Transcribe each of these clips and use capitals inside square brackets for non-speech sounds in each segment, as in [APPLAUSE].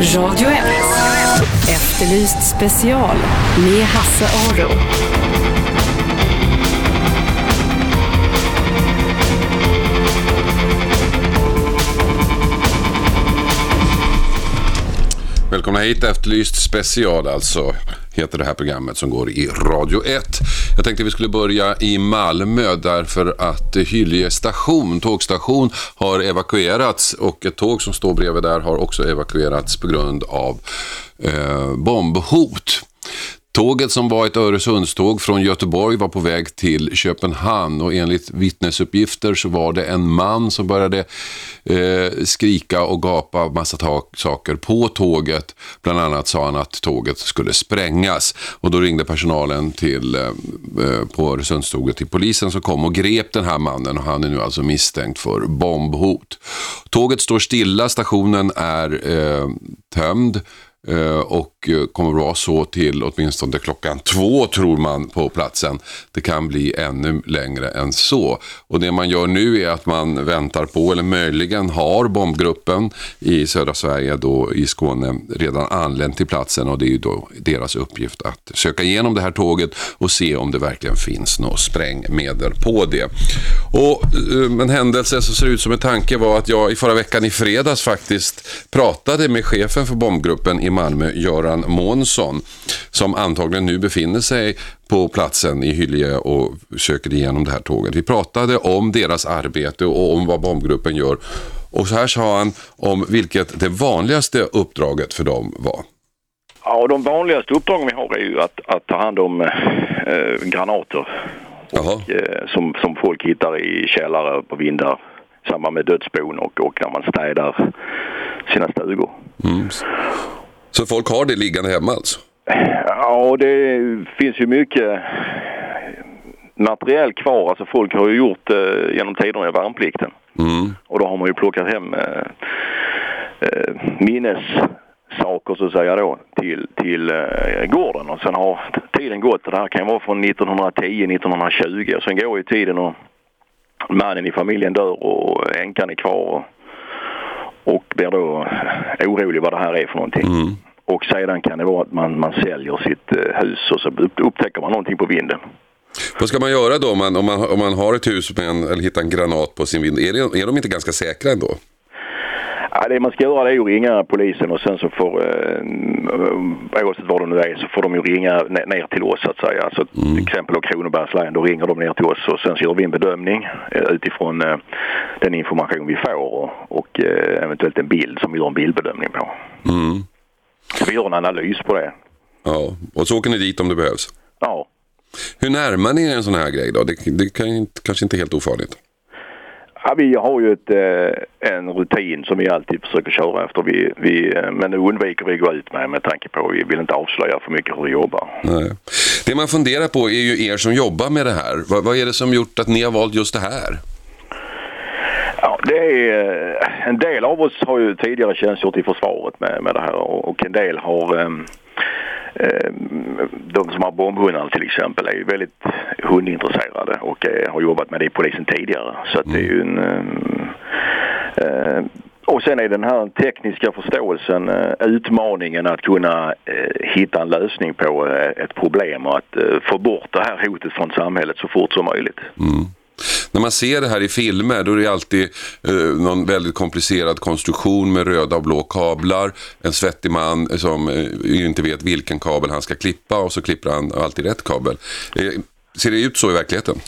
Radio 1. Efterlyst special med Hasse Aro. Välkomna hit, Efterlyst special alltså heter det här programmet som går i Radio 1. Jag tänkte vi skulle börja i Malmö därför att Hyllie station, tågstation, har evakuerats och ett tåg som står bredvid där har också evakuerats på grund av eh, bombhot. Tåget som var ett Öresundståg från Göteborg var på väg till Köpenhamn och enligt vittnesuppgifter så var det en man som började eh, skrika och gapa massa saker på tåget. Bland annat sa han att tåget skulle sprängas och då ringde personalen till, eh, eh på Öresundståget till polisen som kom och grep den här mannen och han är nu alltså misstänkt för bombhot. Tåget står stilla, stationen är eh, tömd. Eh, och eh, kommer vara så till åtminstone klockan två tror man på platsen. Det kan bli ännu längre än så. Och det man gör nu är att man väntar på, eller möjligen har bombgruppen i södra Sverige då i Skåne redan anlänt till platsen och det är ju då deras uppgift att söka igenom det här tåget och se om det verkligen finns något sprängmedel på det. Och eh, en händelse som ser ut som en tanke var att jag i förra veckan i fredags faktiskt pratade med chefen för bombgruppen i Malmö, Göran Månsson, som antagligen nu befinner sig på platsen i Hyllie och söker igenom det här tåget. Vi pratade om deras arbete och om vad bombgruppen gör. Och så här sa han om vilket det vanligaste uppdraget för dem var. Ja, de vanligaste uppdragen vi har är ju att, att ta hand om eh, granater och, eh, som, som folk hittar i källare på vindar i samband med dödsbon och, och när man städar sina stugor. Mm. Så folk har det liggande hemma alltså? Ja, det finns ju mycket material kvar. Alltså folk har ju gjort eh, genom tiderna i värnplikten. Mm. Och då har man ju plockat hem eh, eh, minnessaker så att säga då till, till eh, gården. Och sen har tiden gått. Det här kan vara från 1910, 1920 och sen går ju tiden och mannen i familjen dör och änkan är kvar. Och, och blir då orolig vad det här är för någonting. Mm. Och sedan kan det vara att man, man säljer sitt eh, hus och så upptäcker man någonting på vinden. Vad ska man göra då om man, om man, om man har ett hus med en, eller hittar en granat på sin vind? Är, det, är de inte ganska säkra ändå? Ja, det man ska göra det är att ringa polisen och sen så får, eh, oavsett var de nu är, så får de ju ringa ner till oss så att säga. Alltså mm. till exempel då Kronobergs län, då ringer de ner till oss och sen så gör vi en bedömning eh, utifrån eh, den information vi får och, och eh, eventuellt en bild som vi gör en bildbedömning på. Mm. Så vi gör en analys på det. Ja, och så åker ni dit om det behövs? Ja. Hur närmar ni er en sån här grej då? Det, det kan, kanske inte är helt ofarligt? Ja, vi har ju ett, eh, en rutin som vi alltid försöker köra efter. Vi, vi, eh, men nu undviker vi att gå ut med med tanke på att vi vill inte avslöja för mycket hur vi jobbar. Nej. Det man funderar på är ju er som jobbar med det här. Vad, vad är det som gjort att ni har valt just det här? Ja, det är, eh, en del av oss har ju tidigare tjänstgjort i försvaret med, med det här och en del har um, Ehm, de som har bombhundar till exempel är ju väldigt hundintresserade och eh, har jobbat med det i polisen tidigare. Så att det är ju en... Eh, eh, och sen är den här tekniska förståelsen, utmaningen att kunna hitta en lösning på ett problem och att få bort det här hotet från samhället så fort som möjligt. Mm. När man ser det här i filmer då är det alltid eh, någon väldigt komplicerad konstruktion med röda och blå kablar. En svettig man eh, som eh, inte vet vilken kabel han ska klippa och så klipper han alltid rätt kabel. Eh, ser det ut så i verkligheten?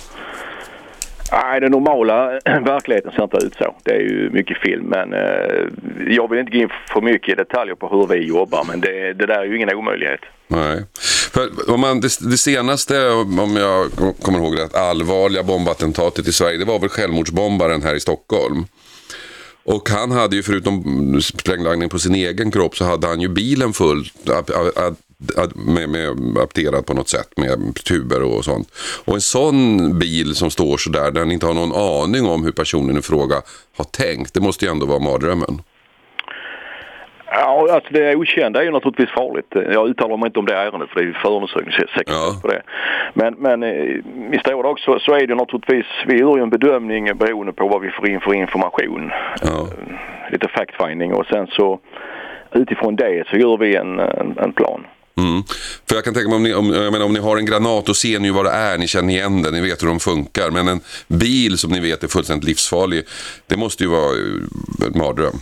Nej, den normala [CLEARS THROAT] verkligheten ser inte ut så. Det är ju mycket film men eh, jag vill inte gå in för mycket i detaljer på hur vi jobbar men det, det där är ju ingen omöjlighet. Nej. För om man, det, det, senaste, om jag kommer ihåg rätt allvarliga bombattentatet i Sverige, det var väl självmordsbombaren här i Stockholm. Och han hade ju förutom sprängladdning på sin egen kropp så hade han ju bilen full med, med apterad på något sätt med tuber och sånt. Och en sån bil som står så där, den inte har någon aning om hur personen i fråga har tänkt, det måste ju ändå vara mardrömmen. Ja, alltså det okända är ju naturligtvis farligt. Jag uttalar mig inte om det ärendet för det är ju förundersökningssekretess ja. på det. Men, men eh, i stora drag så, så är det naturligtvis, vi gör ju en bedömning beroende på vad vi får in för information. Ja. Lite fact-finding och sen så utifrån det så gör vi en, en, en plan. Mm. För jag kan tänka mig om ni, om, jag menar, om ni har en granat och ser ni vad det är, ni känner igen den, ni vet hur de funkar. Men en bil som ni vet är fullständigt livsfarlig, det måste ju vara eh, en mardröm.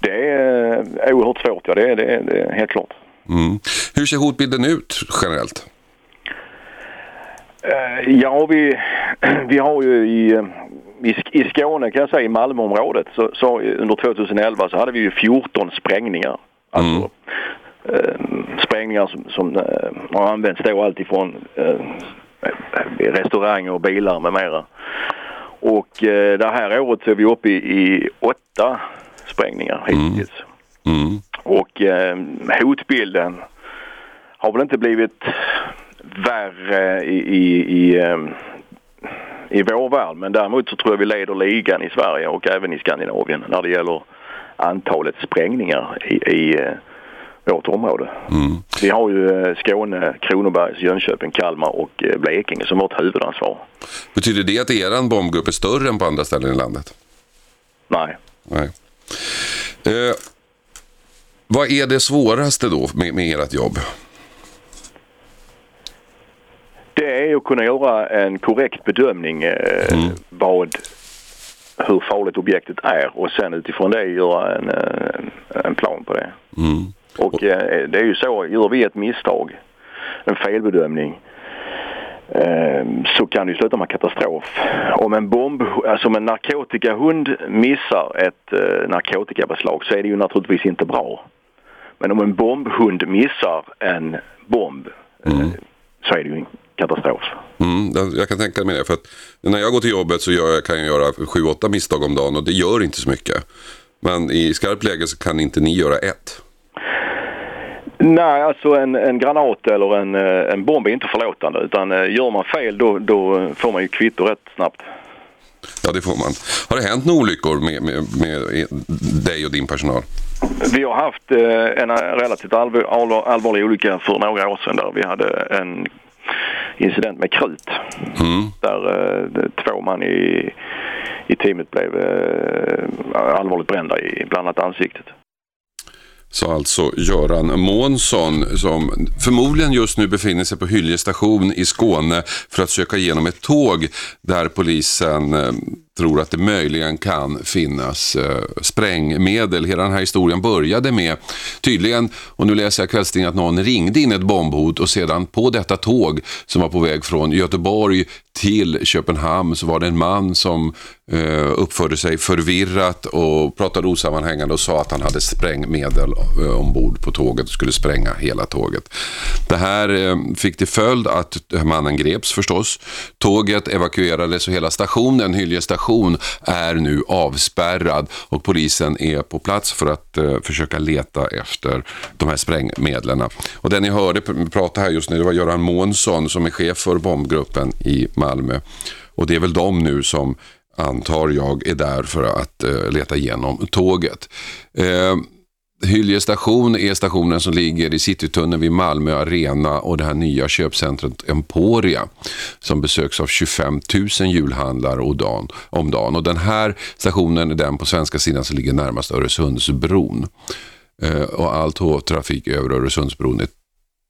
Det är oerhört svårt, ja det är, det är, det är helt klart. Mm. Hur ser hotbilden ut generellt? Uh, ja, vi, [CLEARS THROAT] vi har ju i, i, i Skåne kan jag säga, i Malmöområdet, så, så under 2011 så hade vi ju 14 sprängningar. Alltså, mm. Uh, sprängningar som, som uh, har använts då alltifrån uh, restauranger och bilar med mera. Och det här året så är vi uppe i, i åtta sprängningar hittills. Mm. Mm. Och hotbilden har väl inte blivit värre i, i, i, i vår värld. Men däremot så tror jag vi leder ligan i Sverige och även i Skandinavien när det gäller antalet sprängningar i, i eh, vårt område. Mm. Vi har ju eh, Skåne, Kronobergs, Jönköping, Kalmar och eh, Blekinge som vårt huvudansvar. Betyder det att er bombgrupp är större än på andra ställen i landet? Nej. Nej. Eh, vad är det svåraste då med, med ert jobb? Det är att kunna göra en korrekt bedömning eh, mm. vad, hur farligt objektet är och sen utifrån det göra en, eh, en plan på det. Mm. Och eh, det är ju så, gör vi ett misstag, en felbedömning, eh, så kan det ju sluta med katastrof. Om en bomb, alltså om en narkotikahund missar ett eh, narkotikabeslag så är det ju naturligtvis inte bra. Men om en bombhund missar en bomb mm. så är det ju katastrof. Mm, jag kan tänka mig det. För att när jag går till jobbet så jag, kan jag göra sju, åtta misstag om dagen och det gör inte så mycket. Men i skarpt läge så kan inte ni göra ett. Nej, alltså en, en granat eller en, eh, en bomb är inte förlåtande. Utan eh, gör man fel då, då får man ju kvitto rätt snabbt. Ja, det får man. Har det hänt några olyckor med, med, med dig och din personal? Vi har haft eh, en relativt allvar, allvarlig olycka för några år sedan där vi hade en incident med krut. Mm. Där två man i, i teamet blev allvarligt brända i bland annat ansiktet. Så alltså Göran Månsson som förmodligen just nu befinner sig på Hyllie station i Skåne för att söka igenom ett tåg där polisen eh, tror att det möjligen kan finnas eh, sprängmedel. Hela den här historien började med, tydligen, och nu läser jag kvällstidningen att någon ringde in ett bombhot och sedan på detta tåg som var på väg från Göteborg till Köpenhamn så var det en man som eh, uppförde sig förvirrat och pratade osammanhängande och sa att han hade sprängmedel eh, ombord på tåget och skulle spränga hela tåget. Det här eh, fick till följd att mannen greps förstås. Tåget evakuerades och hela stationen, Hylje station, är nu avspärrad och polisen är på plats för att eh, försöka leta efter de här sprängmedlen. Och den ni hörde prata här just nu, det var Göran Månsson som är chef för bombgruppen i Malmö. Och det är väl de nu som antar jag är där för att eh, leta igenom tåget. Eh, Hylje station är stationen som ligger i Citytunneln vid Malmö Arena och det här nya köpcentret Emporia som besöks av 25 000 julhandlare om dagen. Och den här stationen är den på svenska sidan som ligger närmast Öresundsbron. Eh, och all tågtrafik över Öresundsbron är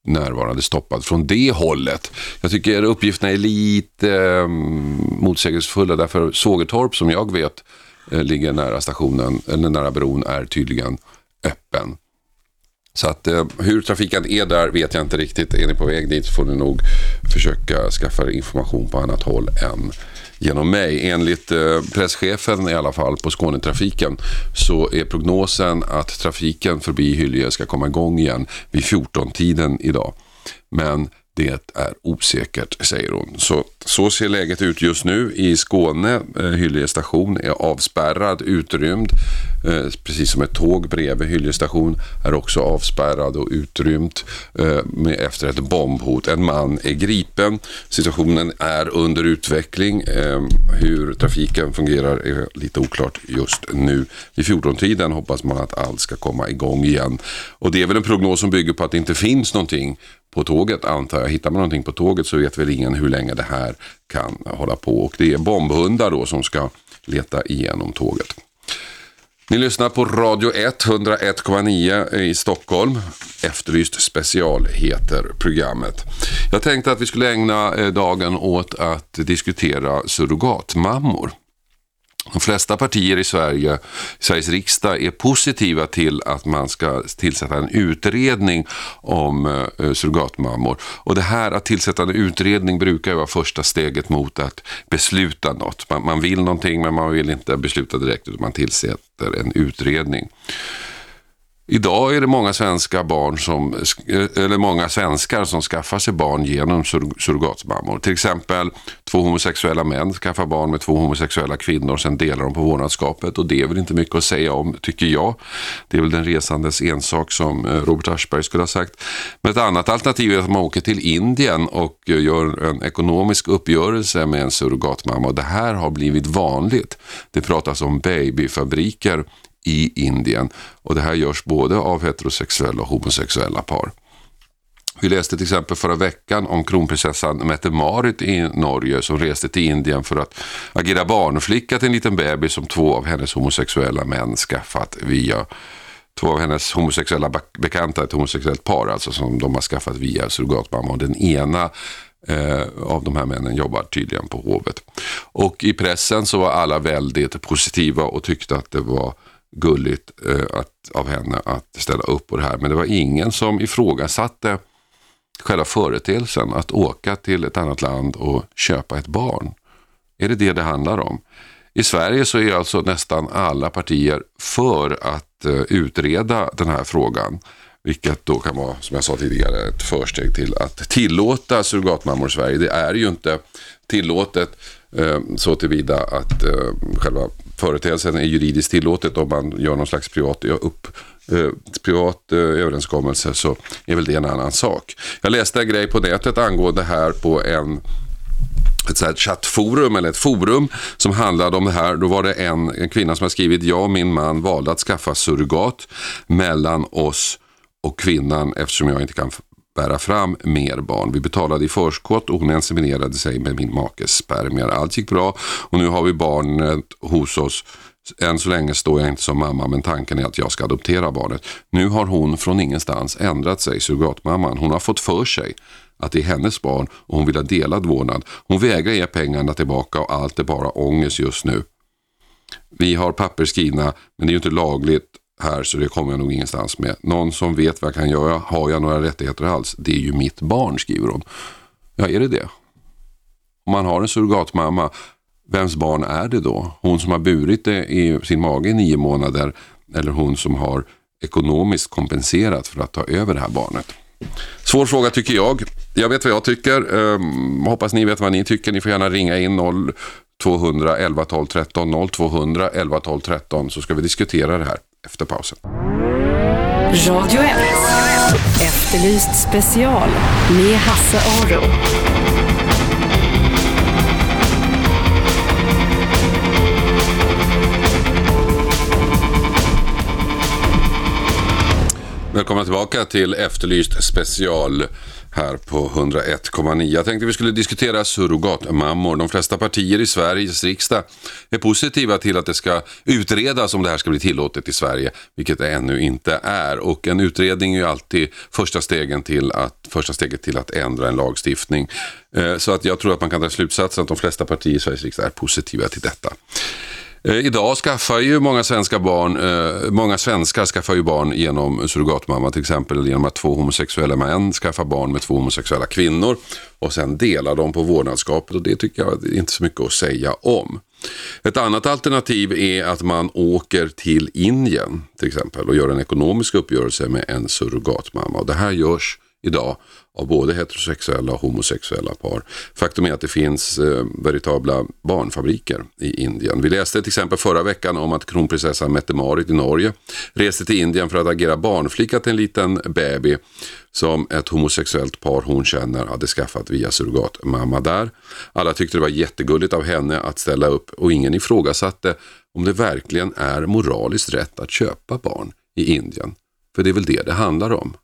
närvarande stoppad från det hållet. Jag tycker uppgifterna är lite eh, motsägelsefulla därför Sågetorp som jag vet eh, ligger nära stationen, eller nära bron är tydligen öppen. Så att eh, hur trafiken är där vet jag inte riktigt. Är ni på väg dit så får ni nog försöka skaffa information på annat håll än genom mig. Enligt eh, presschefen i alla fall på Skånetrafiken så är prognosen att trafiken förbi Hylje ska komma igång igen vid 14-tiden idag. Men det är osäkert, säger hon. Så, så ser läget ut just nu i Skåne. Eh, Hyllie station är avspärrad, utrymd. Eh, precis som ett tåg bredvid Hyllie station är också avspärrad och utrymt eh, efter ett bombhot. En man är gripen. Situationen är under utveckling. Hur trafiken fungerar är lite oklart just nu. Vid 14-tiden hoppas man att allt ska komma igång igen. Och det är väl en prognos som bygger på att det inte finns någonting på tåget antar jag. Hittar man någonting på tåget så vet väl ingen hur länge det här kan hålla på. Och det är bombhundar då som ska leta igenom tåget. Ni lyssnar på Radio 1, 101,9 i Stockholm. Efterlyst special heter programmet. Jag tänkte att vi skulle ägna eh, dagen åt att diskutera surrogatmammor. De flesta partier i Sverige, Sveriges riksdag är positiva till att man ska tillsätta en utredning om eh, surrogatmammor. Och det här att tillsätta en utredning brukar ju vara första steget mot att besluta något. Man, man vill någonting men man vill inte besluta direkt utan man tillsätter en utredning. Idag är det många svenska barn som, eh, eller många svenskar som skaffar sig barn genom sur surrogatmammor. Till exempel två homosexuella män skaffar barn med två homosexuella kvinnor och sen delar de på vårdnadskapet och det är väl inte mycket att säga om tycker jag. Det är väl den resandes ensak som eh, Robert Aschberg skulle ha sagt. Men ett annat alternativ är att man åker till Indien och eh, gör en ekonomisk uppgörelse med en surrogatmamma och det här har blivit vanligt. Det pratas om babyfabriker i Indien. Och det här görs både av heterosexuella och homosexuella par. Vi läste till exempel förra veckan om kronprinsessan Mette-Marit i Norge som reste till Indien för att agera barnflicka till en liten bebis som två av hennes homosexuella män skaffat via två av hennes homosexuella bekanta, ett homosexuellt par alltså som de har skaffat via surrogatmamma. Och den ena eh, av de här männen jobbar tydligen på hovet. Och i pressen så var alla väldigt positiva och tyckte att det var gulligt eh, att, av henne att ställa upp på det här. Men det var ingen som ifrågasatte själva företeelsen att åka till ett annat land och köpa ett barn. Är det det det handlar om? I Sverige så är alltså nästan alla partier för att eh, utreda den här frågan. Vilket då kan vara, som jag sa tidigare, ett försteg till att tillåta surrogatmammor i Sverige. Det är ju inte tillåtet eh, så tillvida att eh, själva företeelsen är juridiskt tillåtet om man gör någon slags privat, upp, eh, privat eh, överenskommelse så är väl det en annan sak. Jag läste en grej på nätet angående här på en ett så här chattforum eller ett forum som handlade om det här. Då var det en, en kvinna som har skrivit jag och min man valde att skaffa surrogat mellan oss och kvinnan eftersom jag inte kan bära fram mer barn. Vi betalade i förskott och hon inseminerade sig med min makes spermier. Allt gick bra och nu har vi barnet hos oss. Än så länge står jag inte som mamma men tanken är att jag ska adoptera barnet. Nu har hon från ingenstans ändrat sig, surrogatmamman. Hon har fått för sig att det är hennes barn och hon vill ha delad vårdnad. Hon vägrar ge pengarna tillbaka och allt är bara ångest just nu. Vi har papper skrivna men det är ju inte lagligt här så det kommer jag nog ingenstans med. Någon som vet vad jag kan göra, har jag några rättigheter alls? Det är ju mitt barn, skriver hon. Ja, är det det? Om man har en surrogatmamma, vems barn är det då? Hon som har burit det i sin mage i nio månader eller hon som har ekonomiskt kompenserat för att ta över det här barnet? Svår fråga tycker jag. Jag vet vad jag tycker. Um, hoppas ni vet vad ni tycker. Ni får gärna ringa in 0 200 11 12 13 0 200 11 12 13 så ska vi diskutera det här efter pausen. Radio 1. Efterlyst special med Hasse Aro. Välkomna tillbaka till Efterlyst special här på 101,9. Jag tänkte vi skulle diskutera surrogatmammor. De flesta partier i Sveriges riksdag är positiva till att det ska utredas om det här ska bli tillåtet i Sverige, vilket det ännu inte är. Och en utredning är ju alltid första, stegen till att, första steget till att ändra en lagstiftning. Eh, så att jag tror att man kan dra slutsatsen att de flesta partier i Sveriges riksdag är positiva till detta. Eh, idag skaffar ju många svenska barn, eh, många svenskar skaffar ju barn genom surrogatmamma till exempel, genom att två homosexuella män skaffar barn med två homosexuella kvinnor och sen delar de på vårdnadskapet och det tycker jag är inte så mycket att säga om. Ett annat alternativ är att man åker till Indien till exempel och gör en ekonomisk uppgörelse med en surrogatmamma och det här görs idag av både heterosexuella och homosexuella par. Faktum är att det finns eh, veritabla barnfabriker i Indien. Vi läste till exempel förra veckan om att kronprinsessan Mette-Marit i Norge reste till Indien för att agera barnflicka till en liten baby som ett homosexuellt par hon känner hade skaffat via surrogatmamma där. Alla tyckte det var jättegulligt av henne att ställa upp och ingen ifrågasatte om det verkligen är moraliskt rätt att köpa barn i Indien. För det är väl det det handlar om.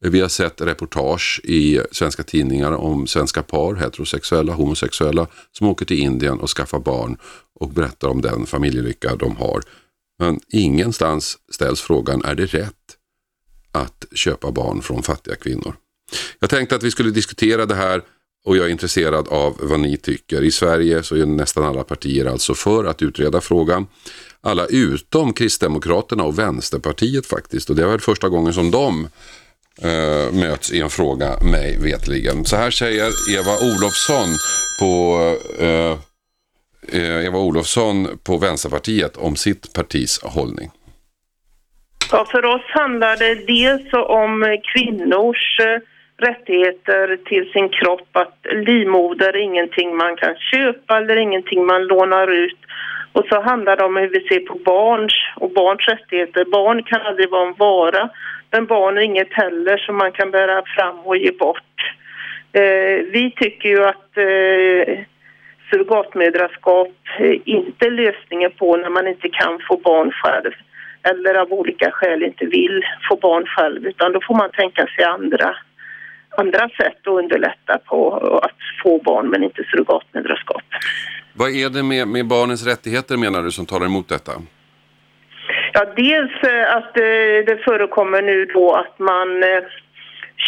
Vi har sett reportage i svenska tidningar om svenska par, heterosexuella, homosexuella, som åker till Indien och skaffar barn och berättar om den familjelycka de har. Men ingenstans ställs frågan, är det rätt att köpa barn från fattiga kvinnor? Jag tänkte att vi skulle diskutera det här och jag är intresserad av vad ni tycker. I Sverige så är nästan alla partier alltså för att utreda frågan. Alla utom Kristdemokraterna och Vänsterpartiet faktiskt. Och det var första gången som de eh, möts i en fråga mig vetligen. Så här säger Eva Olofsson på eh, eh, Eva Olofsson på Vänsterpartiet om sitt partis hållning. Ja, för oss handlar det dels om kvinnors eh, rättigheter till sin kropp, att livmoder är ingenting man kan köpa eller ingenting man lånar ut. Och så handlar det om hur vi ser på barns och barns rättigheter. Barn kan aldrig vara en vara, men barn är inget heller som man kan bära fram och ge bort. Eh, vi tycker ju att eh, surrogatmödraskap eh, inte är lösningen på när man inte kan få barn själv eller av olika skäl inte vill få barn själv utan då får man tänka sig andra, andra sätt att underlätta på att få barn men inte surrogatmödraskap. Vad är det med, med barnens rättigheter menar du som talar emot detta? Ja, dels eh, att eh, det förekommer nu då att man eh,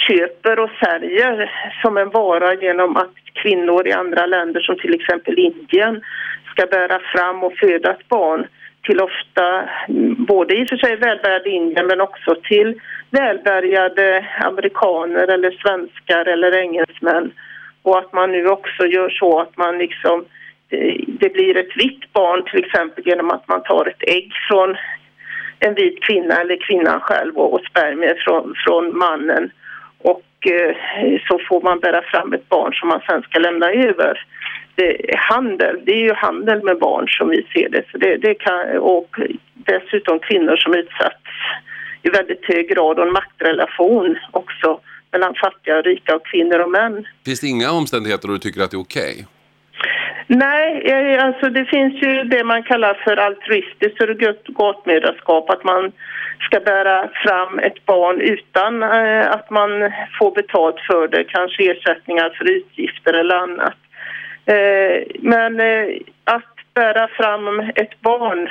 köper och säljer som en vara genom att kvinnor i andra länder som till exempel Indien ska bära fram och föda ett barn till ofta mm, både i och för sig välbärgade Indien men också till välbärgade amerikaner eller svenskar eller engelsmän. Och att man nu också gör så att man liksom det blir ett vitt barn till exempel genom att man tar ett ägg från en vit kvinna eller kvinnan själv och, spermier från, från mannen och eh, så får man bära fram ett barn som man sen ska lämna över. Det är handel, det är ju handel med barn som vi ser det. Så det, det kan, och dessutom kvinnor som utsätts i väldigt hög grad och en maktrelation också mellan fattiga och rika och kvinnor och män. Finns det inga omständigheter då du tycker att det är okej? Okay? Nej, eh, alltså det finns ju det man kallar för altruistiskt surrogatmödraskap, att man ska bära fram ett barn utan eh, att man får betalt för det, kanske ersättningar för utgifter eller annat. Eh, men att bära fram ett barn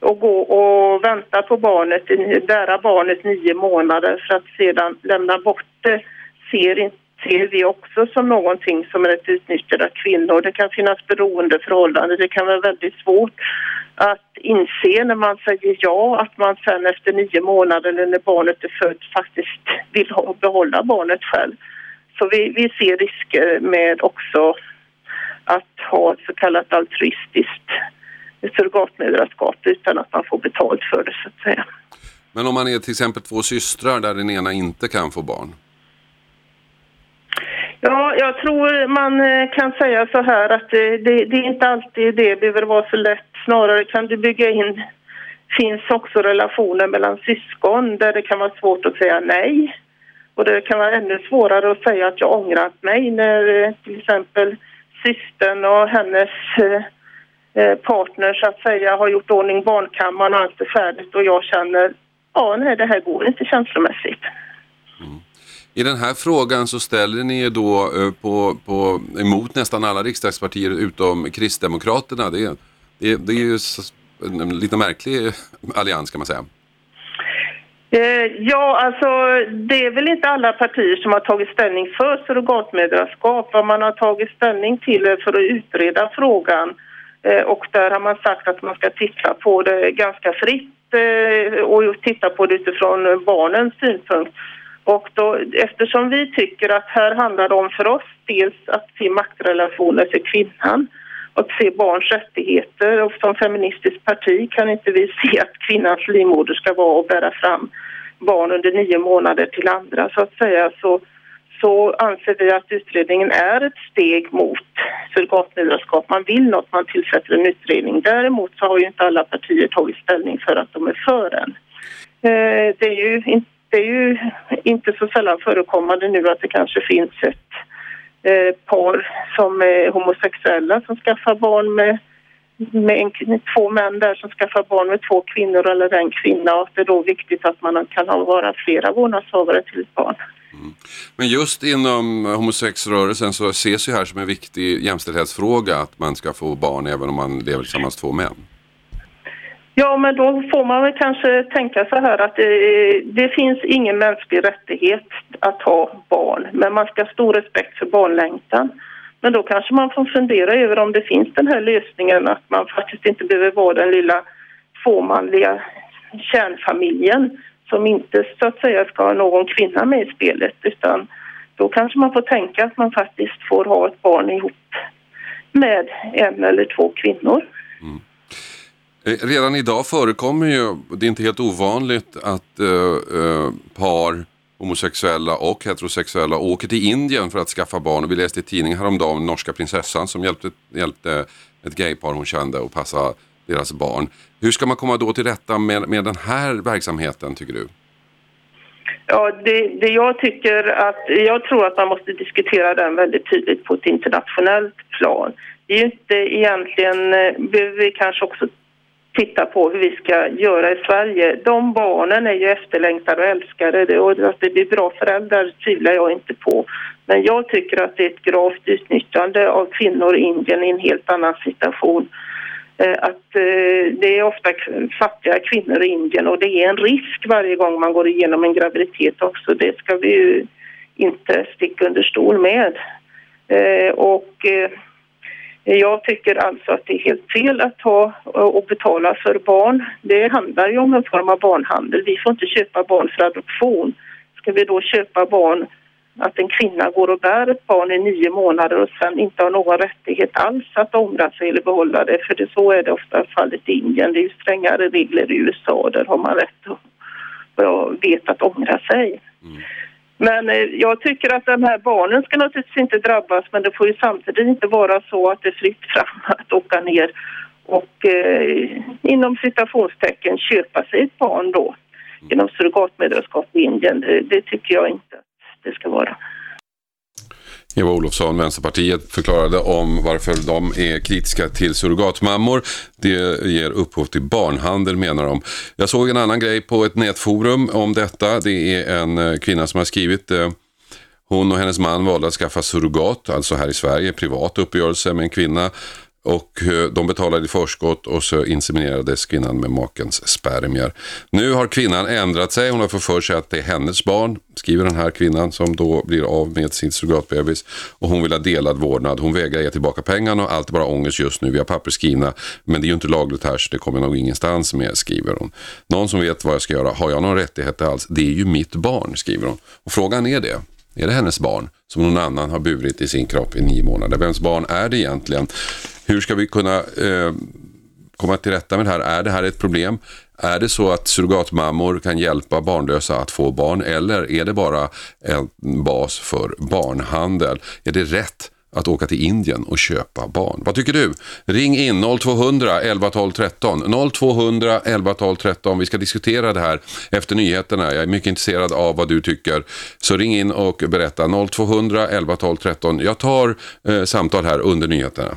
och gå och vänta på barnet, bära barnet nio månader för att sedan lämna bort det ser inte ser vi också som någonting som är ett utnyttjande av kvinnor. Det kan finnas beroendeförhållanden. Det kan vara väldigt svårt att inse när man säger ja att man sen efter nio månader eller när barnet är fött faktiskt vill ha, behålla barnet själv. Så vi, vi ser risker med också att ha ett så kallat altruistiskt surrogatmödraskap utan att man får betalt för det så att säga. Men om man är till exempel två systrar där den ena inte kan få barn? Ja, jag tror man eh, kan säga så här att det, det, det är inte alltid det behöver vara så lätt. Snarare kan du bygga in, finns också relationer mellan syskon där det kan vara svårt att säga nej. Och det kan vara ännu svårare att säga att jag ångrat mig när eh, till exempel systern och hennes eh, partner så att säga har gjort ordning barnkammaren och allt är färdigt och jag känner ja, nej det här går inte känslomässigt. Mm. I den här frågan så ställer ni er då eh, på, på, emot nästan alla riksdagspartier utom Kristdemokraterna. Det, det, det är ju en lite märklig eh, allians kan man säga. Eh, ja, alltså det är väl inte alla partier som har tagit ställning för surrogatmödraskap. Vad man har tagit ställning till för att utreda frågan och där har man sagt att man ska titta på det ganska fritt och titta på det utifrån barnens synpunkt. Och då, eftersom vi tycker att här handlar det om för oss dels att se maktrelationer för kvinnan och att se barns rättigheter och som feministiskt parti kan inte vi se att kvinnans livmoder ska vara att bära fram barn under nio månader till andra så att säga så, så anser vi att utredningen är ett steg mot surrogatmödraskap. Man vill något, man tillsätter en utredning. Däremot så har ju inte alla partier tagit ställning för att de är för den. Eh, det är ju inte det är ju inte så sällan förekommande nu att det kanske finns ett eh, par som är homosexuella som skaffar barn med, med en, två män där som skaffar barn med två kvinnor eller en kvinna och att det är då viktigt att man kan ha, vara flera vårdnadshavare till ett barn. Mm. Men just inom homosexrörelsen så ses ju här som en viktig jämställdhetsfråga att man ska få barn även om man lever tillsammans två män. Ja, men då får man väl kanske tänka så här att det, det finns ingen mänsklig rättighet att ha barn, men man ska ha stor respekt för barnlängtan. Men då kanske man får fundera över om det finns den här lösningen att man faktiskt inte behöver vara den lilla fåmanliga kärnfamiljen som inte så att säga ska ha någon kvinna med i spelet utan då kanske man får tänka att man faktiskt får ha ett barn ihop med en eller två kvinnor. Mm. Eh, redan idag förekommer ju, det är inte helt ovanligt att eh, eh, par homosexuella och heterosexuella åker till Indien för att skaffa barn. Och vi läste i tidningen häromdagen om norska prinsessan som hjälpte, hjälpte ett gaypar hon kände att passa deras barn. Hur ska man komma då till rätta med, med den här verksamheten tycker du? Ja, det, det jag tycker att, jag tror att man måste diskutera den väldigt tydligt på ett internationellt plan. Det är ju inte egentligen, eh, behöver vi kanske också titta på hur vi ska göra i Sverige. De barnen är ju efterlängtade och älskade och att det blir bra föräldrar tvivlar jag inte på. Men jag tycker att det är ett gravt utnyttjande av kvinnor i Indien i en helt annan situation. Eh, att eh, det är ofta fattiga kvinnor i Indien och det är en risk varje gång man går igenom en graviditet också. Det ska vi ju inte sticka under stol med. Eh, och jag tycker alltså att det är helt fel att ta och betala för barn. Det handlar ju om en form av barnhandel. Vi får inte köpa barn för adoption. Ska vi då köpa barn att en kvinna går och bär ett barn i nio månader och sen inte har någon rättighet alls att ångra sig eller behålla det. För det, så är det ofta fallet i Indien. Det är ju strängare regler i USA. Där har man rätt att, vad jag vet, att ångra sig. Mm. Men eh, jag tycker att de här barnen ska naturligtvis inte drabbas men det får ju samtidigt inte vara så att det är fritt fram [LAUGHS] att åka ner och eh, inom citationstecken köpa sig ett barn då genom surrogatmödraskap i Indien. Det, det tycker jag inte att det ska vara. Eva Olofsson, Vänsterpartiet, förklarade om varför de är kritiska till surrogatmammor. Det ger upphov till barnhandel menar de. Jag såg en annan grej på ett nätforum om detta. Det är en eh, kvinna som har skrivit eh, hon och hennes man valde att skaffa surrogat, alltså här i Sverige, privat uppgörelse med en kvinna och eh, de betalade i förskott och så inseminerades kvinnan med makens spermier. Nu har kvinnan ändrat sig. Hon har fått för sig att det är hennes barn, skriver den här kvinnan som då blir av med sin surrogatbebis. Och hon vill ha delad vårdnad. Hon vägrar ge tillbaka pengarna och allt är bara ångest just nu. Vi har papper skrivna men det är ju inte lagligt här så det kommer nog ingenstans med, skriver hon. Någon som vet vad jag ska göra, har jag någon rättighet alls? Det är ju mitt barn, skriver hon. Och frågan är det. Är det hennes barn som någon annan har burit i sin kropp i nio månader? Vems barn är det egentligen? Hur ska vi kunna eh, komma till rätta med det här? Är det här ett problem? Är det så att surrogatmammor kan hjälpa barnlösa att få barn eller är det bara en bas för barnhandel? Är det rätt att åka till Indien och köpa barn. Vad tycker du? Ring in 0200 11 12 13. 0200 11 12 13. Vi ska diskutera det här efter nyheterna. Jag är mycket intresserad av vad du tycker. Så ring in och berätta 0200 11 12 13. Jag tar eh, samtal här under nyheterna.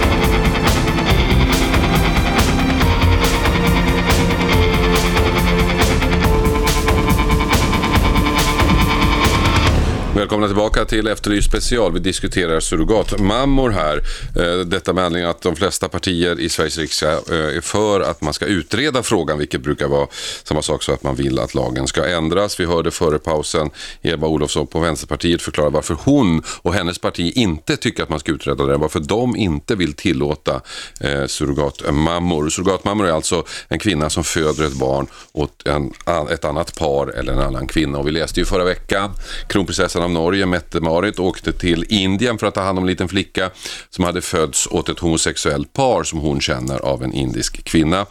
Välkomna tillbaka till Efterlyst special. Vi diskuterar surrogatmammor här. Eh, detta med anledning att de flesta partier i Sveriges riksdag eh, är för att man ska utreda frågan, vilket brukar vara samma sak som att man vill att lagen ska ändras. Vi hörde före pausen Eva Olofsson på Vänsterpartiet förklara varför hon och hennes parti inte tycker att man ska utreda det, varför de inte vill tillåta eh, surrogatmammor. Surrogatmammor är alltså en kvinna som föder ett barn åt en, ett annat par eller en annan kvinna. Och vi läste ju förra veckan kronprinsessan av Norge, Mette-Marit, åkte till Indien för att ta hand om en liten flicka som hade fötts åt ett homosexuellt par som hon känner av en indisk kvinna.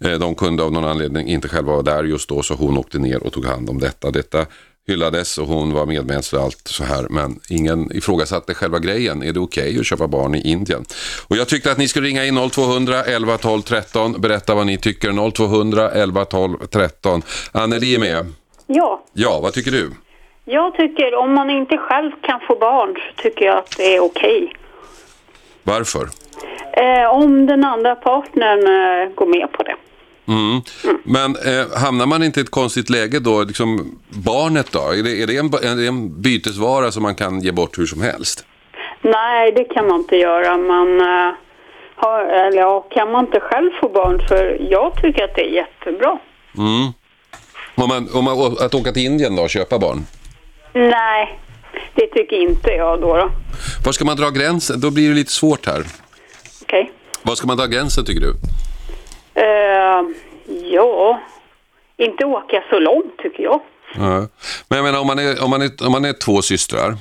Eh, de kunde av någon anledning inte själva vara där just då så hon åkte ner och tog hand om detta. Detta hyllades och hon var medmänsklig och allt så här. Men ingen ifrågasatte själva grejen. Är det okej okay att köpa barn i Indien? Och jag tyckte att ni skulle ringa in 0200 11 12 13. Berätta vad ni tycker. 0200 11 12 13. Anneli är med. Ja. Ja, vad tycker du? Jag tycker om man inte själv kan få barn så tycker jag att det är okej. Varför? Eh, om den andra partnern eh, går med på det. Mm. Mm. Men eh, hamnar man inte i ett konstigt läge då? Liksom, barnet då? Är det, är, det en, är det en bytesvara som man kan ge bort hur som helst? Nej, det kan man inte göra. Man eh, har, eller ja, kan man inte själv få barn för jag tycker att det är jättebra. Mm. Om man, om man, att åka till Indien då och köpa barn? Nej, det tycker inte jag då. då. Var ska man dra gränsen? Då blir det lite svårt här. Okej. Var ska man dra gränsen tycker du? Eh, ja, inte åka så långt tycker jag. Ja. Men jag menar om man är, om man är, om man är två systrar.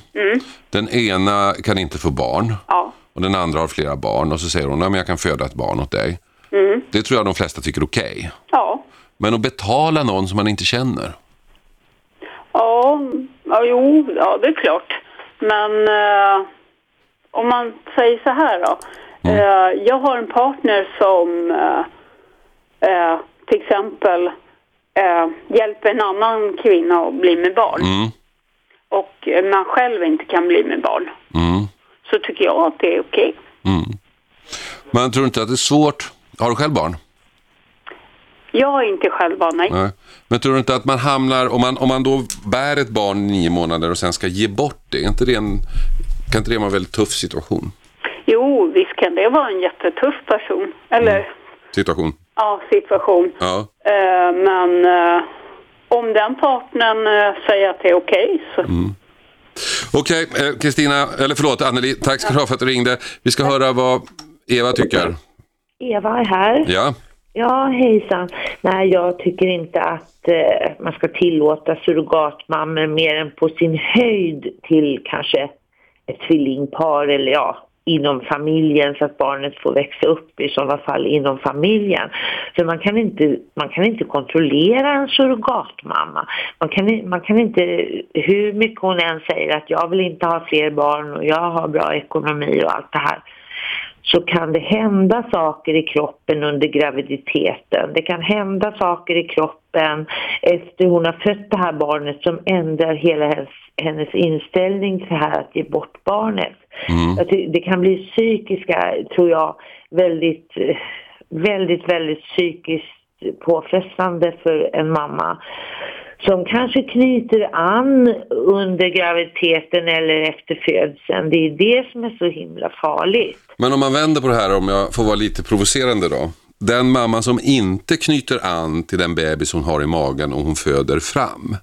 Den ena kan inte få barn Ja. och den andra har flera barn och så säger hon att jag kan föda ett barn åt dig. Det tror jag de flesta tycker är okej. Ja. Men att betala någon som man inte känner. Ja, ja, jo, ja det är klart. Men eh, om man säger så här då. Eh, jag har en partner som eh, eh, till exempel eh, hjälper en annan kvinna att bli med barn. Mm. Och man själv inte kan bli med barn. Mm. Så tycker jag att det är okej. Men tror du inte att det är svårt? Har du själv barn? Jag är inte själv barn, nej. Nej. Men tror du inte att man hamnar, om man, om man då bär ett barn i nio månader och sen ska ge bort det, är inte det en, kan inte det vara en väldigt tuff situation? Jo, visst kan det vara en jättetuff person. Eller, Situation? ja, situation. Ja. Eh, men eh, om den partnern eh, säger att det är okej så... Okej, eh, Kristina, eller förlåt Anneli, tack ska du ha för att du ringde. Vi ska höra vad Eva tycker. Eva är här. Ja, Ja, hejsan. Nej, jag tycker inte att eh, man ska tillåta surrogatmammor mer än på sin höjd till kanske ett tvillingpar eller ja, inom familjen så att barnet får växa upp i sådana fall inom familjen. För man kan inte, man kan inte kontrollera en surrogatmamma. Man kan, man kan inte, hur mycket hon än säger att jag vill inte ha fler barn och jag har bra ekonomi och allt det här så kan det hända saker i kroppen under graviditeten. Det kan hända saker i kroppen efter hon har fött det här barnet som ändrar hela hennes, hennes inställning till det här att ge bort barnet. Jag ty- Det kan bli psykiska, tror jag, väldigt, väldigt, väldigt psykiskt påfrestande för en mamma som kanske knyter an under graviditeten eller efter födseln. Det är det som är så himla farligt. men om man vänder på det här, om jag får vara lite provocerande då. Den mamma som inte knyter an till den bebis hon har i magen och hon föder fram.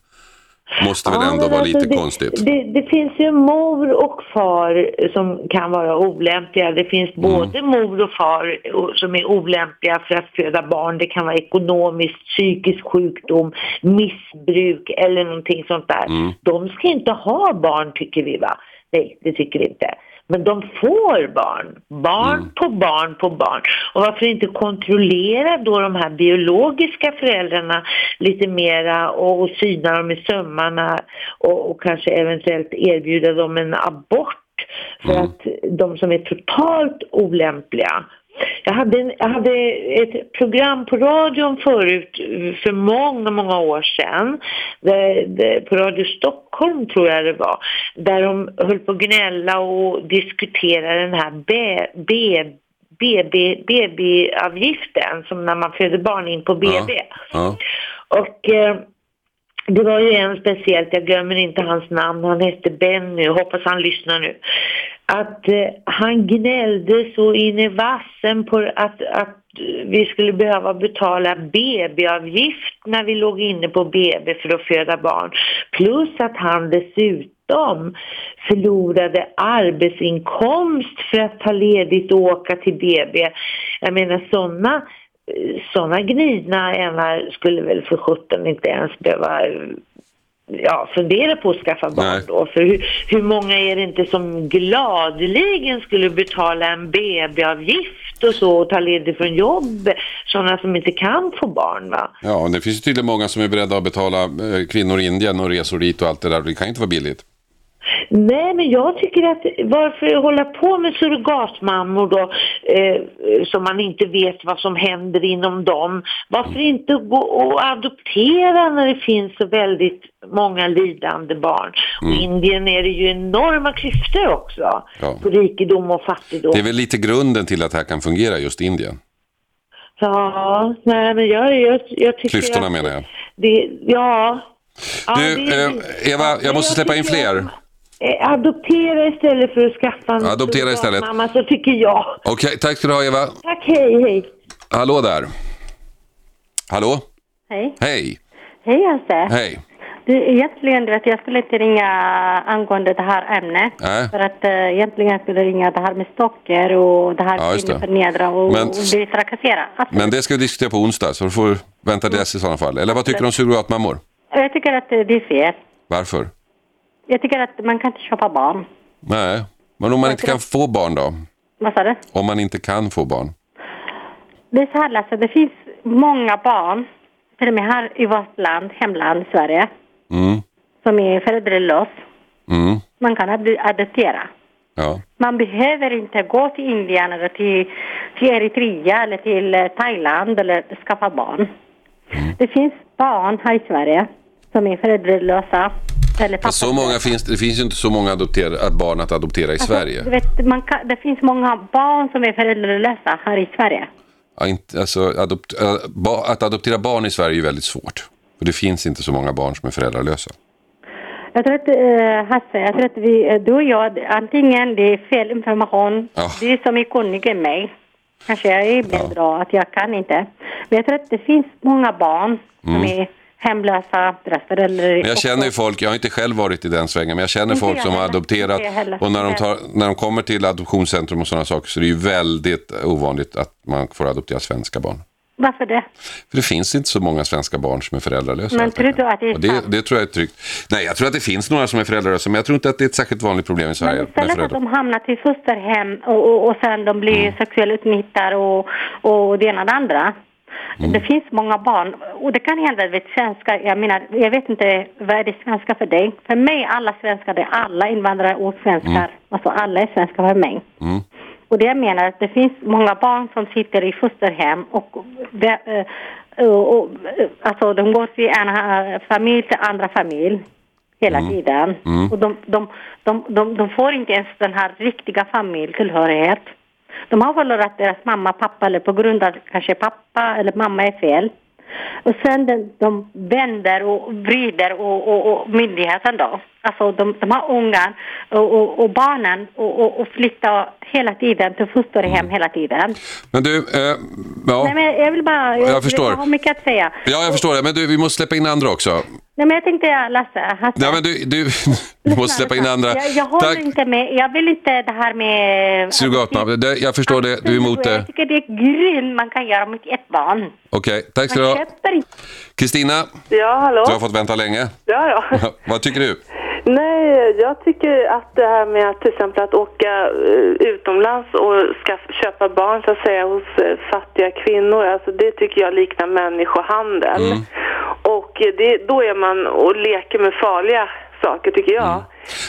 Måste väl Ja, ändå vara alltså lite det, konstigt? Det, det finns ju mor och far som kan vara olämpliga. Det finns Mm. både mor och far som är olämpliga för att föda barn. Det kan vara ekonomiskt, psykisk sjukdom, missbruk eller någonting sånt där. Mm. De ska inte ha barn tycker vi va? Nej, det tycker vi inte. Men de får barn. Barn Mm. på barn på barn. Och varför inte kontrollera då de här biologiska föräldrarna lite mera och, och syna dem i sömmarna och, och kanske eventuellt erbjuda dem en abort för att de som är totalt olämpliga jag hade, en, jag hade ett program på radion förut för många, många år sedan. Där, där, på Radio Stockholm tror jag det var. Där de höll på att gnälla och diskutera den här B, B, BB, BB-avgiften som när man föder barn in på BB. Ja. Och eh, det var ju en speciellt, jag glömmer inte hans namn, han hette Benny, hoppas han lyssnar nu. Att eh, han gnällde så in i vassen på att, att vi skulle behöva betala BB-avgift när vi låg inne på BB för att föda barn. Plus att han dessutom förlorade arbetsinkomst för att ta ledigt och åka till BB. Jag menar sådana sådana gnidna ämnar skulle väl för sjutton inte ens behöva ja, fundera på att skaffa barn Nej. då. För hur, hur många är det inte som gladeligen skulle betala en BB-avgift och så och ta ledigt från jobb, sådana som inte kan få barn va? ja, det finns ju tydligen många som är beredda att betala eh, kvinnor i Indien och resor dit och allt det där. Det kan inte vara billigt. Nej, men jag tycker att varför hålla på med surrogatmammor då eh, som man inte vet vad som händer inom dem? Varför inte gå och adoptera när det finns så väldigt många lidande barn? Och i Indien är det ju enorma klyftor också Ja. på rikedom och fattigdom. Det är väl lite grunden till att det här kan fungera just Indien. Ja, nej men jag, jag, jag tycker Klyftorna att menar jag. Det, ja. ja Du, det- eh, Eva, ja, jag måste släppa in fler. Eh, adoptera istället för att skaffa en Adoptera istället. mamma så tycker jag. Okej, tack ska du ha Eva. Tack, hej, hej. Hallå där. Hallå? Hej. Hej. Hej Hasse. Hej. Du, egentligen, du vet, jag skulle inte ringa angående det här ämnet. Nej. För att uh, egentligen skulle jag ringa det här med stocker och det här Ja, just det. kvinnoförnedra och, Men- och bli trakasserad. Alltså, Men det ska vi diskutera på onsdag, så du får vänta dess i sådana fall. Eller vad tycker du om surrogatmammor? Jag tycker att eh, det är fel. Varför? Jag tycker att man kan inte köpa barn. Nej, men om man inte kan få barn då? Vad sa du? Om man inte kan få barn? Det är så här Lasse, det finns många barn, till och med här i vårt land, hemland Sverige, Mm, som är föräldralös. mm, Man kan ad- adoptera. ja. Man behöver inte gå till Indien eller till, till Eritrea eller till eh, Thailand eller skaffa barn. Mm. Det finns barn här i Sverige som är föräldralösa. Eller Fast så många finns det, finns ju inte så många adoptera, att barn att adoptera i Sverige. Alltså, Du vet, man kan, det finns många barn som är föräldralösa här i Sverige. Ja, inte, alltså, adopt, äh, att adoptera barn i Sverige är ju väldigt svårt. För det finns inte så många barn som är föräldralösa. Jag tror att, eh, Hasse, jag tror att vi, eh, du och jag, antingen det är fel information, Ja. du som är kunnig än mig, kanske jag är ibland bra att jag kan inte. Men jag tror att det finns många barn som är hemlösa, deras föräldrar. Men jag känner ju folk, jag har inte själv varit i den svängen, men jag känner folk jag som har adopterat och när de, tar, när de kommer till adoptionscentrum och sådana saker så är det ju väldigt ovanligt att man får adoptera svenska barn. Varför det? För det finns inte så många svenska barn som är föräldralösa. Men tror du att det är och det, sant? det tror jag är tryggt. Nej, jag tror att det finns några som är föräldralösa, men jag tror inte att det är ett särskilt vanligt problem i Sverige. Men istället att föräldrar. de hamnar till fosterhem och, och, och sen de blir Mm. sexuellt utnyttjade och, och det ena och det andra. Mm. Det finns många barn och det kan hända att svenska, jag menar, jag vet inte vad är det svenska för dig? För mig alla svenskar, det är alla invandrare och svenskar. Alltså alla är svenskar för mig. Mm. Och det jag menar, att det finns många barn som sitter i fosterhem och, det, eh, och, och alltså de går till en familj till andra familj hela Mm. tiden. Och de, de, de, de, de får inte ens den här riktiga familjetillhörighet. De har förlorat deras mamma, pappa eller på grund av kanske pappa eller mamma är fel. Och sen de, de vänder och vrider och, och, och myndigheten då. Alltså de, de har ungar och, och, och barnen och, och, och flyttar hela tiden till fosterhem hela tiden. Men du, eh, ja. Nej men jag vill bara, jag, Jag förstår. jag har mycket att säga. ja, jag förstår det. Men du, vi måste släppa in andra också. Nej men jag tänkte Lasse, Hasse. Ja, men du, du, [LAUGHS] du måste släppa in andra. Jag, jag håller Tack. inte med, jag vill inte det här med... Surrogatmamma. Det- Jag förstår det. Du är emot det. Jag tycker det är grymt man kan göra mot ett barn. Okej, tack ska du ha. köper. Kristina, Ja, hallå? du har fått vänta länge. Ja, ja. [LAUGHS] Vad tycker du? Nej, jag tycker att det här med att till exempel att åka eh, utomlands och ska köpa barn så att säga hos eh, fattiga kvinnor, alltså det tycker jag liknar människohandel. Mm. Och det, då är man och leker med farliga saker tycker jag. Mm.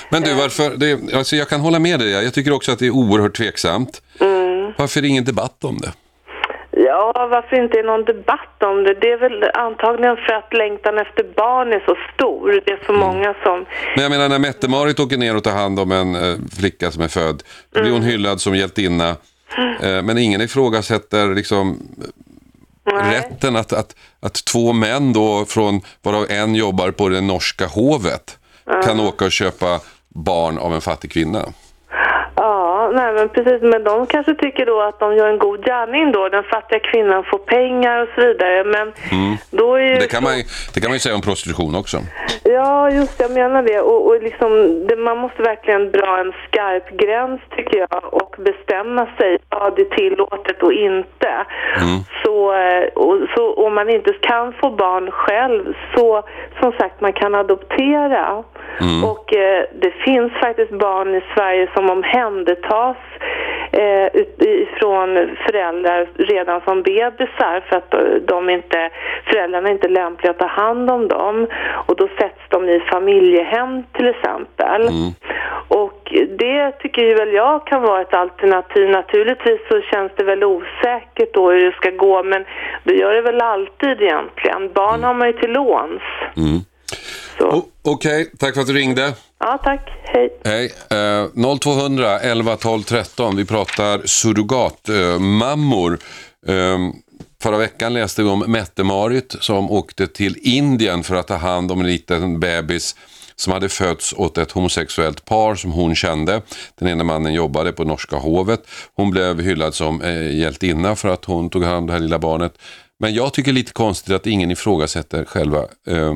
Men du, varför? Det, alltså jag kan hålla med dig. Jag tycker också att det är oerhört tveksamt. Mm. Varför är det ingen debatt om det? Ja, varför inte är någon debatt om det? Det är väl antagligen för att längtan efter barn är så stor. Det är så många som... Men jag menar när Mette-Marit åker ner och tar hand om en eh, flicka som är född, då blir hon hyllad som hjältinna. Eh, men ingen ifrågasätter liksom Nej. rätten att, att, att två män då, från, varav en jobbar på det norska hovet, kan åka och köpa barn av en fattig kvinna. Ja, nej men precis. Men de kanske tycker då att de gör en god gärning då. Den fattiga kvinnan får pengar och så vidare. Men då är. Det kan, man, ju- det kan man ju säga om prostitution också. Ja, just jag menar det. Och, och liksom, det, man måste verkligen dra en skarp gräns tycker jag och bestämma sig vad det är tillåtet och inte. Så, eh, och, så om man inte kan få barn själv så som sagt man kan adoptera. Och eh, det finns faktiskt barn i Sverige som omhändertas eh, ut- ifrån föräldrar redan som bebisar för att eh, de inte, föräldrarna är inte lämpliga att ta hand om dem. Och då sätts de i familjehem till exempel. Och det tycker ju väl jag kan vara ett alternativ. Naturligtvis så känns det väl osäkert då hur det ska gå men det gör det väl alltid egentligen. Barn har man ju till låns. Så. Okej, tack för att du ringde. Ja, tack. Hej. Hej. Eh, 0200 11 12 13. Vi pratar surrogatmammor. Eh, förra veckan läste vi om Mette-Marit som åkte till Indien för att ta hand om en liten bebis som hade fötts åt ett homosexuellt par som hon kände. Den ena mannen jobbade på norska hovet. Hon blev hyllad som eh, hjältinna för att hon tog hand om det här lilla barnet. Men jag tycker lite konstigt att ingen ifrågasätter själva eh,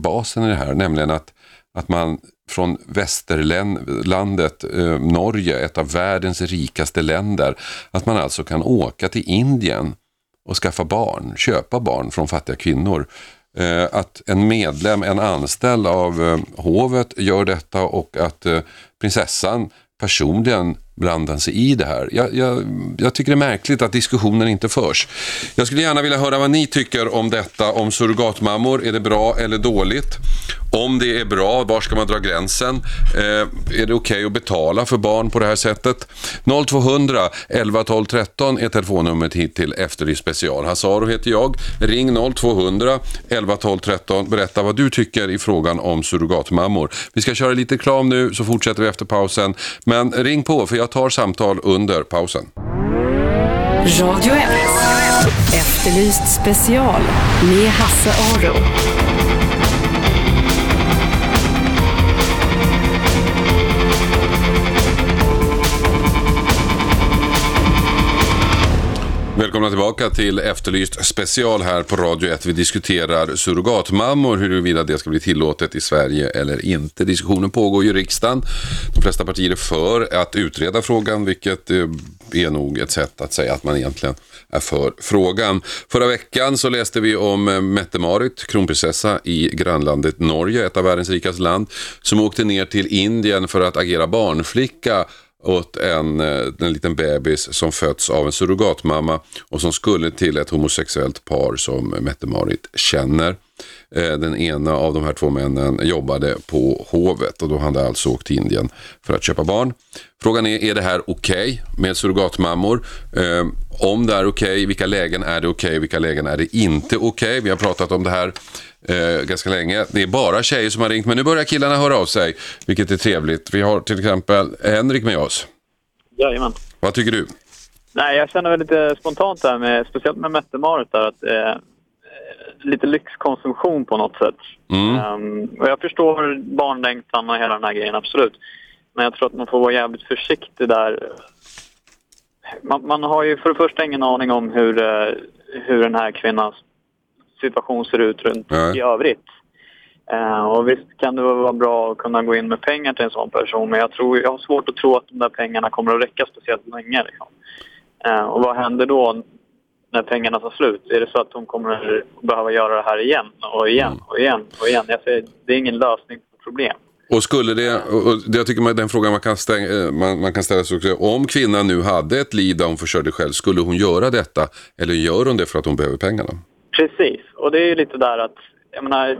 basen i det här, nämligen att, att man från västerlandet, eh, Norge, ett av världens rikaste länder, att man alltså kan åka till Indien och skaffa barn, köpa barn från fattiga kvinnor. Eh, att en medlem, en anställd av eh, hovet gör detta och att eh, prinsessan personligen blandar sig i det här. Jag, jag, jag, tycker det är märkligt att diskussionen inte förs. Jag skulle gärna vilja höra vad ni tycker om detta, om surrogatmammor. Är det bra eller dåligt? Om det är bra, var ska man dra gränsen? Eh, är det okej okay att betala för barn på det här sättet? 0200 11 12 13 är telefonnumret hit till Efterlyst special. Hasaro heter jag. Ring 0200 11 12 13. Berätta vad du tycker i frågan om surrogatmammor. Vi ska köra lite reklam nu så fortsätter vi efter pausen. Men ring på för jag tar samtal under pausen. Radio 1. Efterlyst special med Hasse Aro. Välkomna tillbaka till Efterlyst special här på Radio 1. Vi diskuterar surrogatmammor, huruvida det ska bli tillåtet i Sverige eller inte. Diskussionen pågår ju i riksdagen. De flesta partier är för att utreda frågan, vilket eh, är nog ett sätt att säga att man egentligen är för frågan. Förra veckan så läste vi om eh, Mette-Marit, kronprinsessa i grannlandet Norge, ett av världens rikaste land, som åkte ner till Indien för att agera barnflicka åt en, eh, en liten bebis som fötts av en surrogatmamma och som skulle till ett homosexuellt par som Mette-Marit känner. Eh, den ena av de här två männen jobbade på hovet och då hade alltså åkt till Indien för att köpa barn. Frågan är, är det här okej okay med surrogatmammor? Eh, om det är okej, okay, vilka lägen är det okej, okay, vilka lägen är det inte okej? Okay? Vi har pratat om det här eh, ganska länge. Det är bara tjejer som har ringt, men nu börjar killarna höra av sig, vilket är trevligt. Vi har till exempel Henrik med oss. Jajamän. Vad tycker du? Nej, jag känner väl lite spontant där, med, speciellt med Mette-Marit där, att eh, lite lyxkonsumtion på något sätt. Mm. Um, och jag förstår barnlängtan och hela den här grejen, absolut. Men jag tror att man får vara jävligt försiktig där. Man, man har ju för det första ingen aning om hur, uh, hur den här kvinnans situation ser ut runt Nej. i övrigt. Uh, och visst kan det vara bra att kunna gå in med pengar till en sån person men jag, tror, jag har svårt att tro att de där pengarna kommer att räcka speciellt länge. Liksom. Uh, och vad händer då när pengarna tar slut? Är det så att hon kommer att behöva göra det här igen och igen och igen och igen? Jag säger, det är ingen lösning på problem. Och skulle det, och jag tycker man, den frågan man kan, stäng, eh, man, man kan ställa sig också, om kvinnan nu hade ett liv där hon försörjde själv, skulle hon göra detta? Eller gör hon det för att hon behöver pengarna? Precis, och det är ju lite där att, jag menar,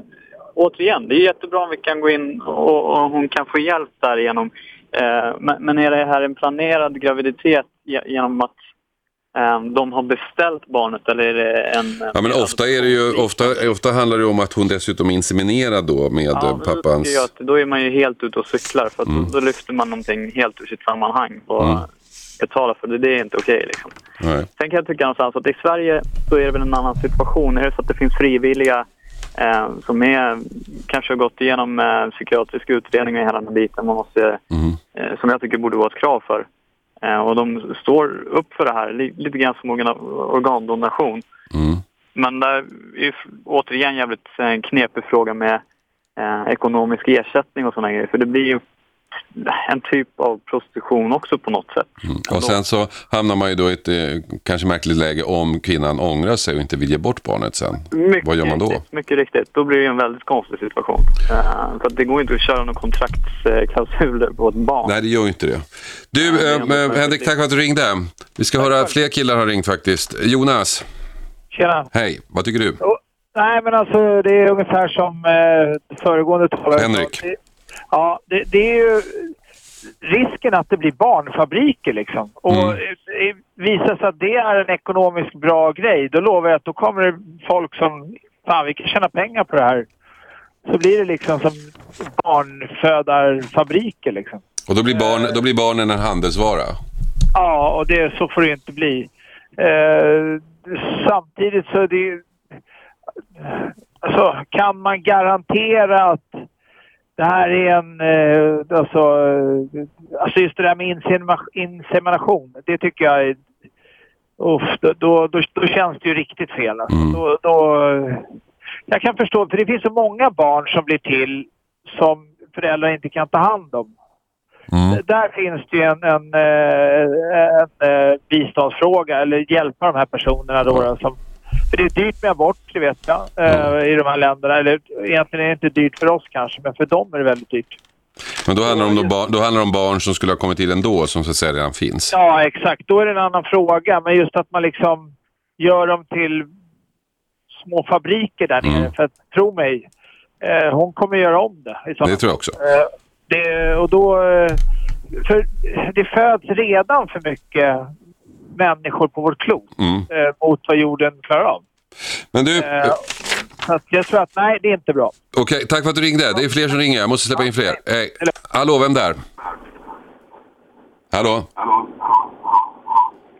återigen, det är jättebra om vi kan gå in och, och hon kan få hjälp därigenom. Eh, men, men är det här en planerad graviditet genom att Ehm, de har beställt barnet eller är det en... Ja, men ofta, är det ju, ofta, ofta handlar det om att hon dessutom inseminerar då med ja, pappans... Att, då är man ju helt ute och cyklar för mm. då, lyfter man någonting helt ur sitt sammanhang och mm. Betalar för det. Det är inte okej okay, liksom. Sen kan jag tycka någonstans att i Sverige så är det väl en annan situation. Är det så att det finns frivilliga eh, som är, kanske har gått igenom eh, psykiatrisk utredning och hela den biten man måste, mm. eh, som jag tycker borde vara ett krav för. Eh, och de står upp för det här, lite grann som organdonation. Mm. Men det är återigen jävligt en eh, knepig fråga med eh, ekonomisk ersättning och sådana grejer. För det blir ju en typ av prostitution också på något sätt. Mm. Och sen så hamnar man ju då i ett eh, kanske märkligt läge om kvinnan ångrar sig och inte vill ge bort barnet sen. Mycket Vad gör man då? Riktigt, mycket riktigt. Då blir det en väldigt konstig situation. Uh, för det går inte att köra några kontraktsklausuler på ett barn. Nej, det gör inte det. Du, uh, uh, Henrik, tack för att du ringde. Vi ska tack höra, fler killar har ringt faktiskt. Jonas. Tjena. Hej, vad tycker du? Oh, nej, men alltså det är ungefär som eh, föregående talare. Henrik. Ja, det, det, är ju risken att det blir barnfabriker liksom. Och mm. visar sig att det är en ekonomiskt bra grej, då lovar jag att då kommer det folk som, fan vi kan tjäna pengar på det här. Så blir det liksom som barnfödarfabriker liksom. Och då blir, barn, då blir barnen en handelsvara? Ja, och det, så får det inte bli. Eh, samtidigt så är det... Alltså, kan man garantera att det här är en, eh, alltså, alltså just det där med insemina- insemination, det tycker jag är, uff, då, då, då, då känns det ju riktigt fel. Alltså. Då, då, jag kan förstå, för det finns så många barn som blir till som föräldrar inte kan ta hand om. Där finns det ju en, en, eh, en, eh, biståndsfråga, eller hjälpa de här personerna då. då som, för det är dyrt med abort, det vet jag, eh, i de här länderna. Eller egentligen är det inte dyrt för oss kanske, men för dem är det väldigt dyrt. Men då handlar, det om bar- då handlar det om barn som skulle ha kommit till ändå, som så att säga redan finns. Ja, exakt. Då är det en annan fråga. Men just att man liksom gör dem till små fabriker där nere. För att tro mig, eh, hon kommer göra om det. Det tror jag också. Eh, det, och då... eh, För det föds redan för mycket människor på vårt klot Mm. eh, mot vad jorden klarar av. Men du, Eh, så jag tror att nej, det är inte bra. okej, tack för att du ringde. Det är fler som ringer. Jag måste släppa in fler. Hej. Hallå, vem där? Hallå?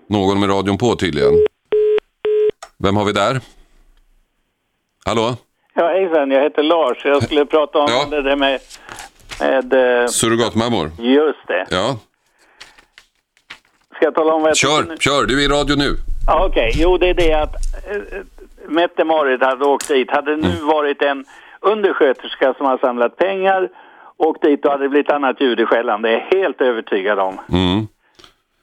Någon med radion på tydligen. Vem har vi där? Hallå? Ja, hejsan, jag heter Lars. Jag skulle prata om det där med... med eh, Surrogatmammor? just det. Ja. Ska jag tala om vad jag Kör, nu? kör. Du är i radio nu. Ja, Okej, jo det är det att äh, Mette-Marit hade åkt dit. Hade nu Mm. varit en undersköterska som har samlat pengar åkt dit och hade det blivit annat ljud i skällan. Det är jag helt övertygad om. Mm.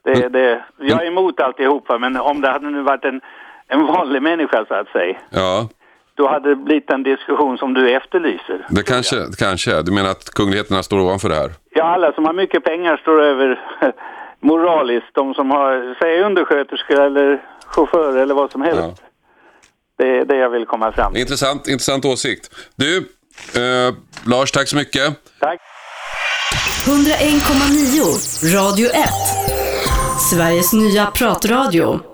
Det, det, jag är emot alltihopa, men om det hade nu varit en, en vanlig människa så att säga, Ja, då hade det blivit en diskussion som du efterlyser. det kanske, kanske. Du menar att kungligheterna står ovanför det här? Ja, alla som har mycket pengar står över [LAUGHS] moraliskt. De som har, säg undersköterskor eller chaufförer eller vad som helst. Det är det jag vill komma fram till. Intressant, intressant åsikt. Du, eh, Lars, tack så mycket. Tack. 101,9 Radio 1. Sveriges nya pratradio.